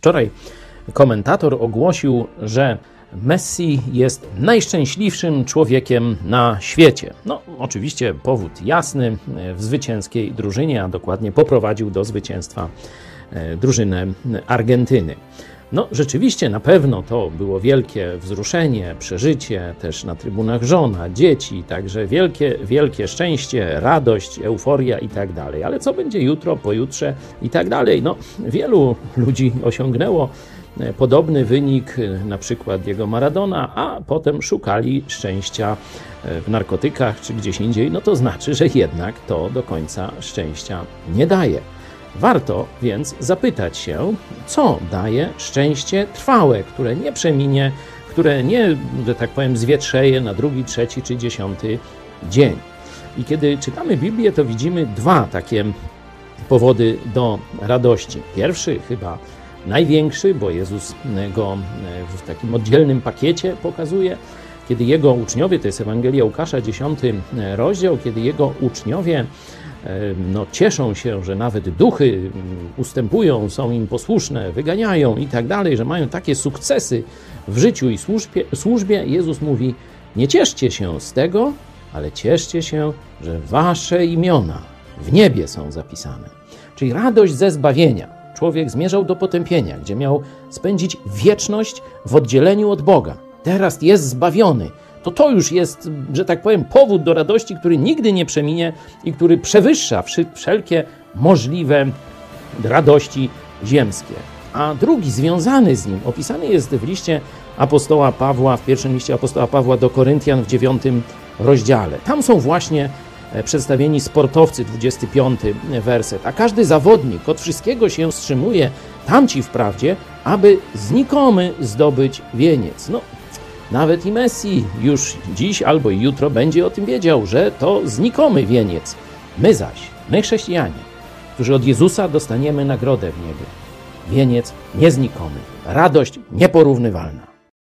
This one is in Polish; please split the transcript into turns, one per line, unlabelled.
Wczoraj komentator ogłosił, że Messi jest najszczęśliwszym człowiekiem na świecie. No, oczywiście powód jasny w zwycięskiej drużynie, a dokładnie poprowadził do zwycięstwa e, drużynę Argentyny. No, rzeczywiście na pewno to było wielkie wzruszenie, przeżycie też na trybunach żona, dzieci, także wielkie, wielkie szczęście, radość, euforia i tak dalej. Ale co będzie jutro, pojutrze i tak dalej? No, wielu ludzi osiągnęło e, podobny wynik, e, na przykład jego Maradona, a potem szukali szczęścia e, w narkotykach czy gdzieś indziej. No to znaczy, że jednak to do końca szczęścia nie daje. Warto więc zapytać się, co daje szczęście trwałe, które nie przeminie, które nie, że tak powiem, zwietrzeje na drugi, trzeci czy dziesiąty dzień. I kiedy czytamy Biblię, to widzimy dwa takie powody do radości. Pierwszy, chyba największy, bo Jezus go w takim oddzielnym pakiecie pokazuje, kiedy jego uczniowie, to jest Ewangelia Łukasza, 10 rozdział, kiedy jego uczniowie no, cieszą się, że nawet duchy ustępują, są im posłuszne, wyganiają i tak dalej, że mają takie sukcesy w życiu i służbie, służbie, Jezus mówi: Nie cieszcie się z tego, ale cieszcie się, że wasze imiona w niebie są zapisane. Czyli radość ze zbawienia. Człowiek zmierzał do potępienia, gdzie miał spędzić wieczność w oddzieleniu od Boga. Teraz jest zbawiony to to już jest, że tak powiem, powód do radości, który nigdy nie przeminie i który przewyższa wszelkie możliwe radości ziemskie. A drugi, związany z nim, opisany jest w liście apostoła Pawła, w pierwszym liście apostoła Pawła do Koryntian w dziewiątym rozdziale. Tam są właśnie e, przedstawieni sportowcy, 25 werset. A każdy zawodnik od wszystkiego się wstrzymuje, tamci wprawdzie, aby znikomy zdobyć wieniec. No, nawet i Messi już dziś albo jutro będzie o tym wiedział, że to znikomy wieniec. My zaś, my chrześcijanie, którzy od Jezusa dostaniemy nagrodę w niebie. Wieniec nieznikomy, radość nieporównywalna.